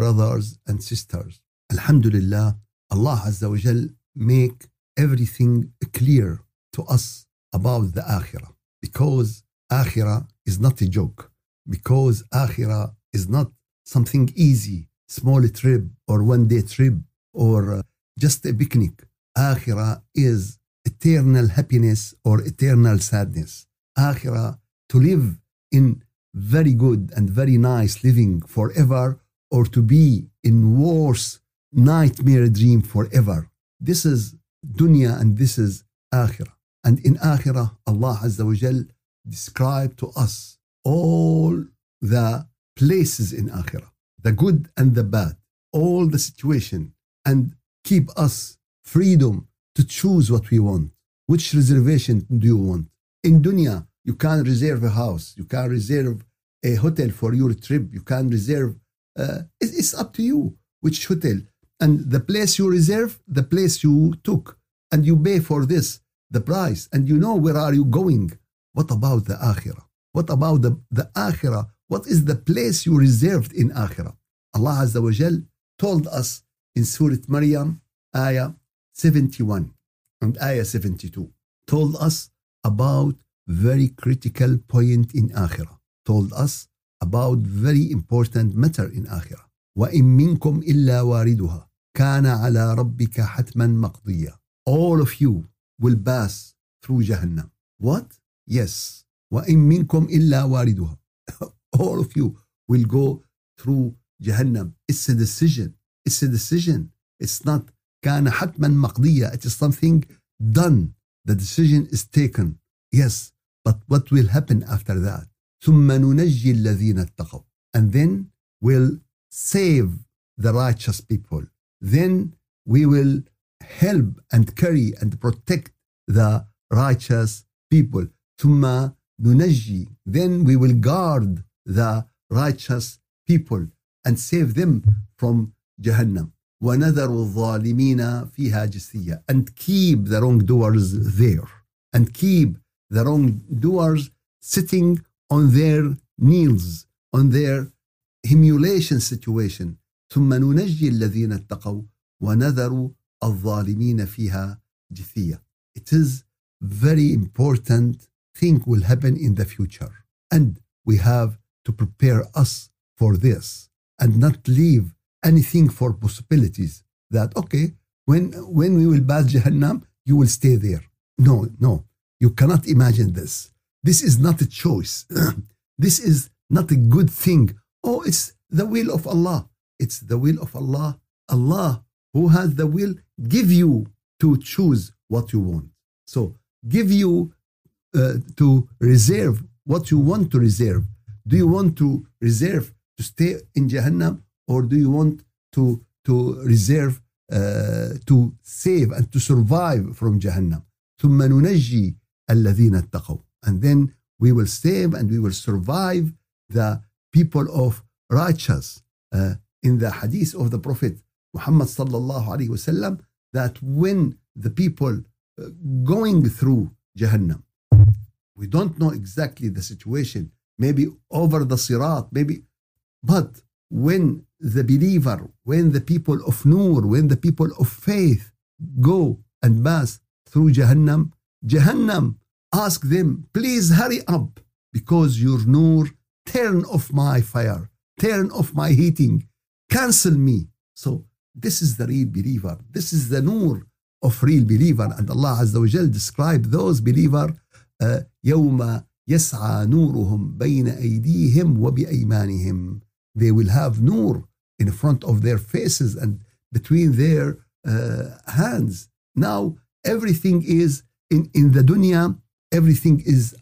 brothers and sisters, Alhamdulillah, Allah Azza wa Jal make everything clear to us about the Akhirah because Akhirah is not a joke, because Akhirah is not something easy, small trip or one day trip or uh, just a picnic. Akhirah is eternal happiness or eternal sadness. Akhirah to live in very good and very nice living forever or to be in worse nightmare dream forever. This is dunya and this is akhirah. And in akhirah, Allah Azza wa Jal described to us all the places in akhirah, the good and the bad, all the situation, and keep us freedom to choose what we want. Which reservation do you want? In dunya, you can reserve a house, you can reserve a hotel for your trip, you can reserve, uh, it's up to you which hotel. And the place you reserve, the place you took, and you pay for this, the price, and you know where are you going. What about the akhirah? What about the, the akhirah? What is the place you reserved in akhirah? Allah Azza wa Jal told us in Surah Maryam, ayah 71 and ayah 72, told us about very critical point in akhirah, told us about very important matter in akhirah. وإن منكم إلا واردها كان على ربك حتما مقضيا all of you will pass through Jahannam what yes وإن منكم إلا واردها all of you will go through Jahannam it's a decision it's a decision it's not كان حتما مقضية it is something done the decision is taken yes but what will happen after that ثم ننجي الذين اتقوا and then we'll save the righteous people. Then we will help and carry and protect the righteous people. ثم ننجي. Then we will guard the righteous people and save them from Jahannam. ونذر الظالمين فيها جثية and keep the wrongdoers there and keep the wrongdoers sitting on their knees on their humiliation situation ثم ننجي الذين اتقوا ونذر الظالمين فيها جثية It is very important thing will happen in the future and we have to prepare us for this and not leave anything for possibilities that okay when when we will pass Jahannam you will stay there no no you cannot imagine this this is not a choice this is not a good thing oh it's the will of Allah it's the will of Allah Allah who has the will give you to choose what you want so give you uh, to reserve what you want to reserve do you want to reserve to stay in Jahannam or do you want to to reserve uh, to save and to survive from Jahannam ثم ننجي الذين اتقوا and then we will save and we will survive the people of righteous uh, in the hadith of the prophet Muhammad sallallahu alaihi wasallam that when the people uh, going through Jahannam we don't know exactly the situation maybe over the sirat maybe but when the believer when the people of nur when the people of faith go and pass through Jahannam Jahannam ask them please hurry up because your nur turn off my fire turn off my heating cancel me so this is the real believer this is the nur of real believer and Allah Azza wa Jal described those believer uh, يوم يسعى نورهم بين أيديهم وبأيمانهم they will have nur in front of their faces and between their uh, hands now everything is in, in the dunya everything is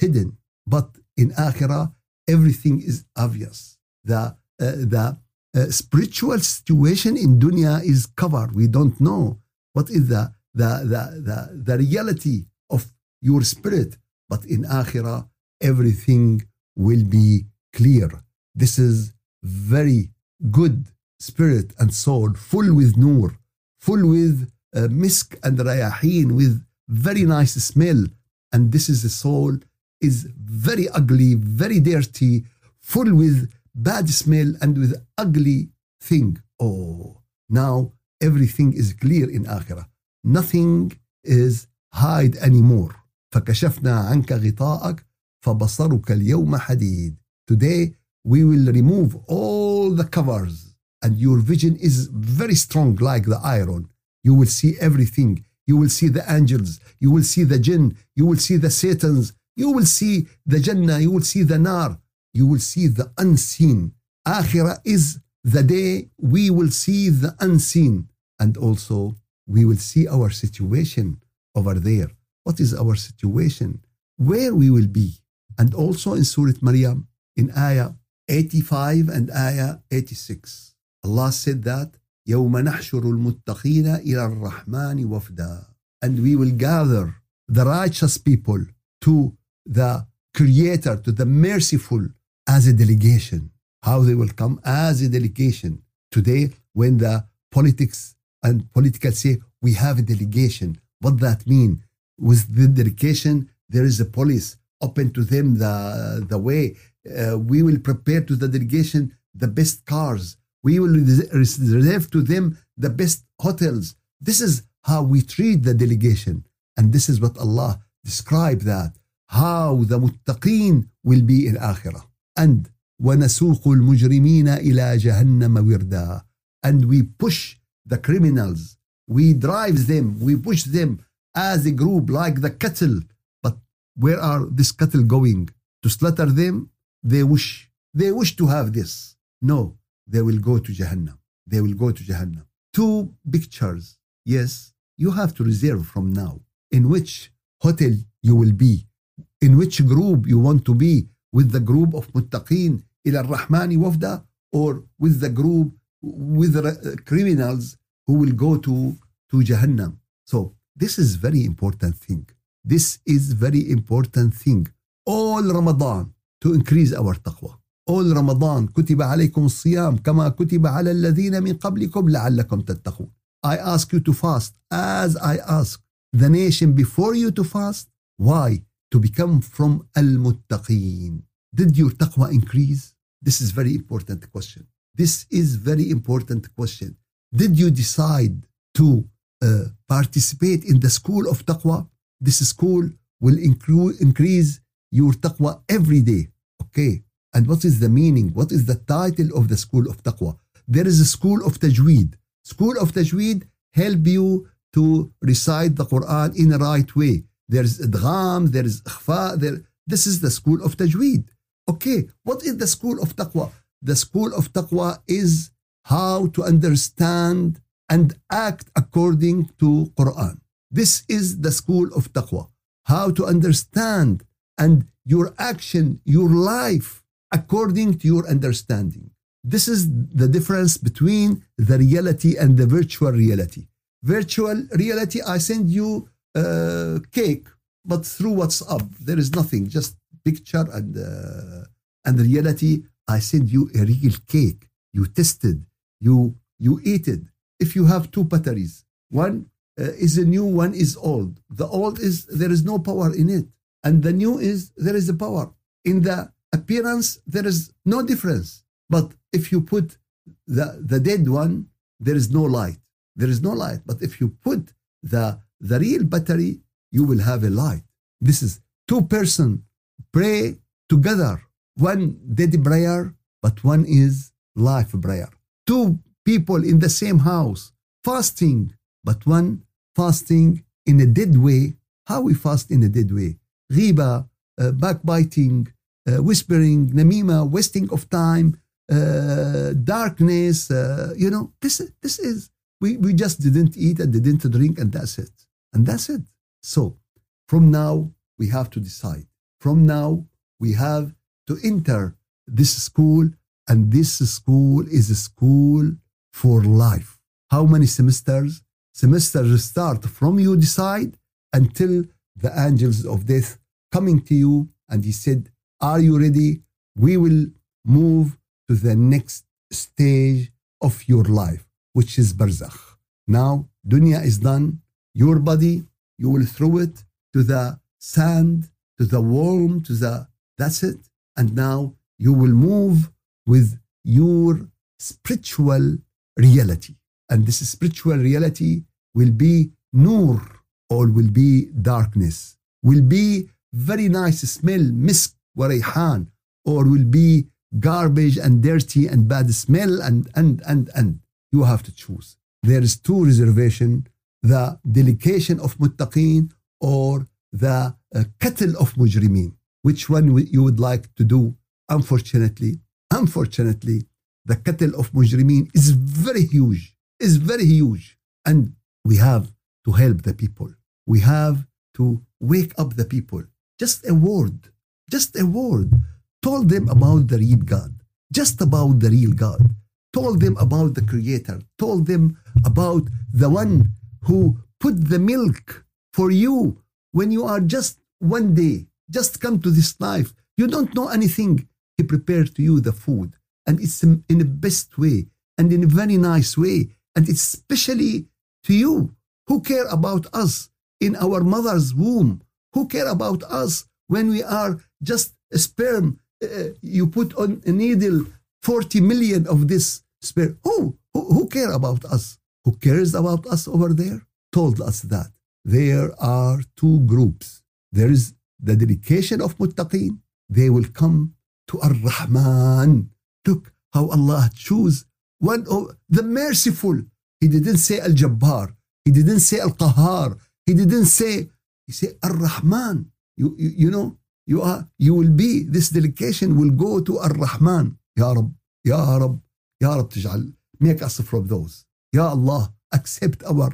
hidden but in akhirah everything is obvious. The uh, the uh, spiritual situation in dunya is covered. We don't know what is the the the the, the reality of your spirit but in akhirah everything will be clear. This is very good spirit and soul full with nur full with uh, misk and rayahin with very nice smell and this is the soul is very ugly very dirty full with bad smell and with ugly think, oh, now everything is clear in Akhirah. Nothing is hide anymore. فكشفنا عنك غطاءك فبصرك اليوم حديد. Today we will remove all the covers and your vision is very strong like the iron. You will see everything. You will see the angels. You will see the jinn. You will see the satans. You will see the Jannah. You will see the nar. You will see the unseen. Akhirah is the day we will see the unseen. And also, we will see our situation over there. What is our situation? Where we will be. And also in Surah Maryam, in Ayah 85 and Ayah 86, Allah said that يوم نحشر المتقين إلى الرحمن وفدا and we will gather the righteous people to the creator to the merciful as a delegation how they will come as a delegation today when the politics and political say we have a delegation what that mean with the delegation there is a police open to them the the way uh, we will prepare to the delegation the best cars we will reserve to them the best hotels this is how we treat the delegation and this is what Allah described that how the muttaqeen will be in akhirah and ونسوق المجرمين إلى جهنم وردا and we push the criminals we drive them we push them as a group like the cattle but where are this cattle going to slaughter them they wish they wish to have this no they will go to jahannam. They will go to jahannam. Two pictures yes you have to reserve from now. In which hotel you will be? In which group you want to be? With the group of muttaqin ila rahmani wafda? Or with the group with criminals who will go to to jahannam? So this is very important thing. This is very important thing. All ramadan to increase our taqwa all ramadan كتب عليكم الصيام كما كتب على الذين من قبلكم لعلكم تتقون I ask you to fast as I ask the nation before you to fast. Why? To become from al-muttaqeen. Did your taqwa increase? This is very important question. This is very important question. Did you decide to uh, participate in the school of taqwa? This school will increase your taqwa every day. Okay. And what is the meaning? What is the title of the school of taqwa? There is a school of tajweed. School of Tajweed help you to recite the Quran in the right way. There's idgham, there is ikhfa, there, this is the school of Tajweed. Okay, what is the school of taqwa? The school of taqwa is how to understand and act according to Quran. This is the school of taqwa. How to understand and your action, your life according to your understanding. This is the difference between the reality and the virtual reality. Virtual reality, I send you a cake, but through WhatsApp, there is nothing, just picture and uh, and reality. I send you a real cake. You tested, you you eat it. If you have two batteries, one uh, is a new, one is old. The old is there is no power in it, and the new is there is a power. In the appearance, there is no difference. But if you put the, the dead one, there is no light. There is no light. But if you put the, the real battery, you will have a light. This is two person pray together. One dead prayer, but one is life prayer. Two people in the same house fasting, but one fasting in a dead way. How we fast in a dead way? Riba, uh, backbiting, whispering, namima, wasting of time, uh, darkness. Uh, you know, this this is we we just didn't eat and didn't drink, and that's it, and that's it. So from now we have to decide. From now we have to enter this school, and this school is a school for life. How many semesters? Semesters start from you decide until the angels of death coming to you, and he said, "Are you ready? We will move to the next stage of your life, which is barzakh. Now, dunya is done. Your body, you will throw it to the sand, to the worm, to the, that's it. And now you will move with your spiritual reality. And this spiritual reality will be nur or will be darkness, will be very nice smell, misk وريحان, or will be garbage and dirty and bad smell and and and and you have to choose. There is two reservation, the delegation of muttaqin or the uh, cattle of mujrimin. Which one you would like to do? Unfortunately, unfortunately, the cattle of mujrimin is very huge, is very huge. And we have to help the people. We have to wake up the people. Just a word, just a word. Told them about the real God, just about the real God. Told them about the Creator. Told them about the one who put the milk for you when you are just one day, just come to this life. You don't know anything. He prepared to you the food. And it's in the best way and in a very nice way. And it's especially to you who care about us in our mother's womb, who care about us when we are just a sperm. Uh, you put on a needle 40 million of this sperm. Who, who, who care about us? Who cares about us over there? Told us that there are two groups. There is the dedication of muttaqin. They will come to Ar-Rahman. Look how Allah chose one of the merciful. He didn't say Al-Jabbar. He didn't say Al-Qahar. He didn't say, he said Ar-Rahman You, you, you know, you are, you will be, this delegation will go to Ar-Rahman. Ya Rab, Ya Rab, Ya Rab تجعل, make us from those. Ya Allah, accept our,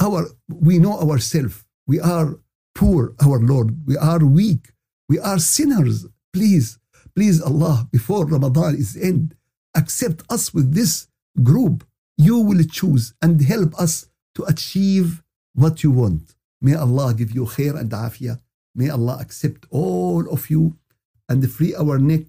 our, we know ourselves. We are poor, our Lord. We are weak. We are sinners. Please, please Allah, before Ramadan is end, accept us with this group. You will choose and help us to achieve what you want. May Allah give you khair and afiyah. May Allah accept all of you and free our neck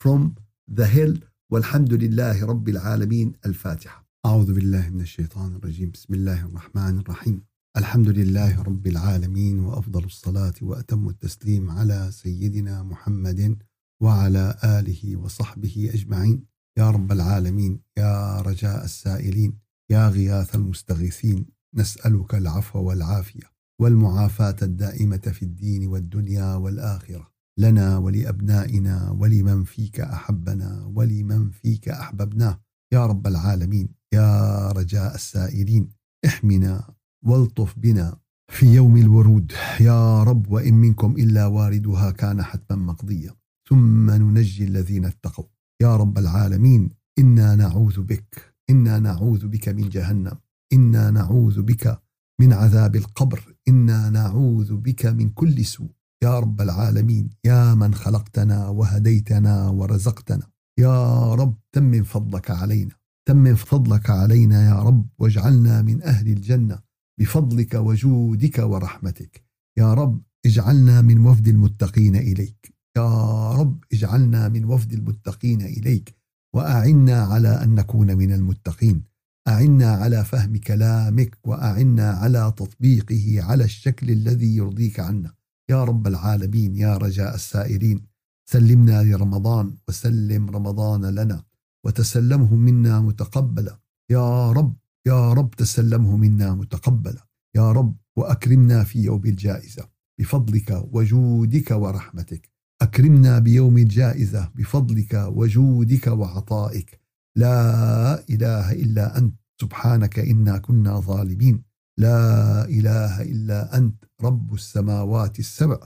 from the hell. والحمد لله رب العالمين الفاتحة أعوذ بالله من الشيطان الرجيم بسم الله الرحمن الرحيم الحمد لله رب العالمين وأفضل الصلاة وأتم التسليم على سيدنا محمد وعلى آله وصحبه أجمعين يا رب العالمين يا رجاء السائلين يا غياث المستغيثين نسألك العفو والعافية والمعافاة الدائمة في الدين والدنيا والآخرة. لنا ولأبنائنا ولمن فيك أحبنا ولمن فيك أحببناه. يا رب العالمين يا رجاء السائلين احمنا والطف بنا في يوم الورود. يا رب وإن منكم إلا واردها كان حتما مقضيا ثم ننجي الذين اتقوا. يا رب العالمين إنا نعوذ بك إنا نعوذ بك من جهنم. إنا نعوذ بك من عذاب القبر. إنا نعوذ بك من كل سوء. يا رب العالمين يا من خلقتنا وهديتنا ورزقتنا. يا رب تمن فضلك علينا. تمن فضلك علينا يا رب واجعلنا من أهل الجنة. بفضلك وجودك ورحمتك. يا رب اجعلنا من وفد المتقين إليك. يا رب اجعلنا من وفد المتقين إليك. وأعنا على أن نكون من المتقين. أعنا على فهم كلامك وأعنا على تطبيقه على الشكل الذي يرضيك عنا. يا رب العالمين يا رجاء السائرين سلمنا لرمضان وسلم رمضان لنا وتسلمه منا متقبلا. يا رب يا رب تسلمه منا متقبلا. يا رب وأكرمنا في يوم الجائزة بفضلك وجودك ورحمتك. أكرمنا بيوم الجائزة بفضلك وجودك وعطائك. لا إله إلا أنت سبحانك إنا كنا ظالمين. لا إله إلا أنت رب السماوات السبع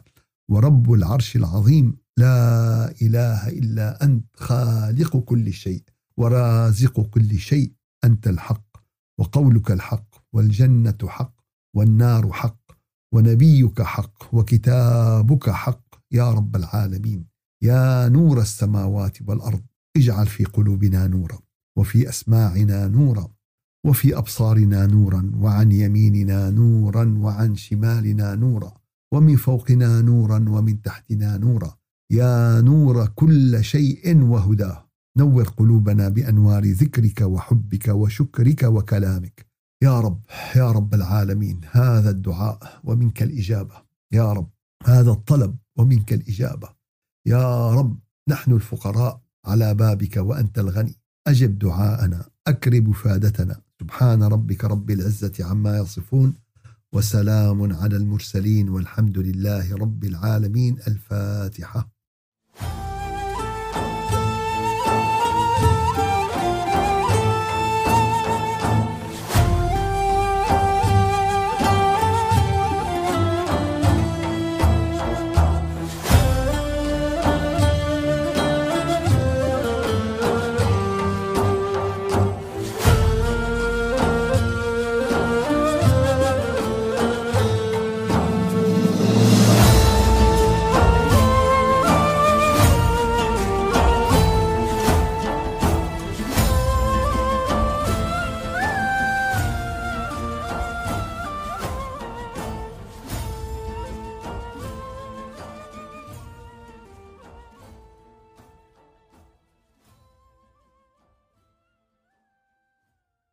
ورب العرش العظيم. لا إله إلا أنت خالق كل شيء ورازق كل شيء أنت الحق وقولك الحق والجنة حق والنار حق ونبيك حق وكتابك حق يا رب العالمين. يا نور السماوات والأرض اجعل في قلوبنا نورا وفي أسماعنا نورا وفي أبصارنا نورا وعن يميننا نورا وعن شمالنا نورا ومن فوقنا نورا ومن تحتنا نورا. يا نور كل شيء وهداه. نور قلوبنا بأنوار ذكرك وحبك وشكرك وكلامك. يا رب يا رب العالمين هذا الدعاء ومنك الإجابة. يا رب هذا الطلب ومنك الإجابة. يا رب نحن الفقراء. على بابك وأنت الغني. أجب دعاءنا أكرم وفادتنا سبحان ربك رب العزة عما يصفون وسلام على المرسلين والحمد لله رب العالمين. الفاتحة.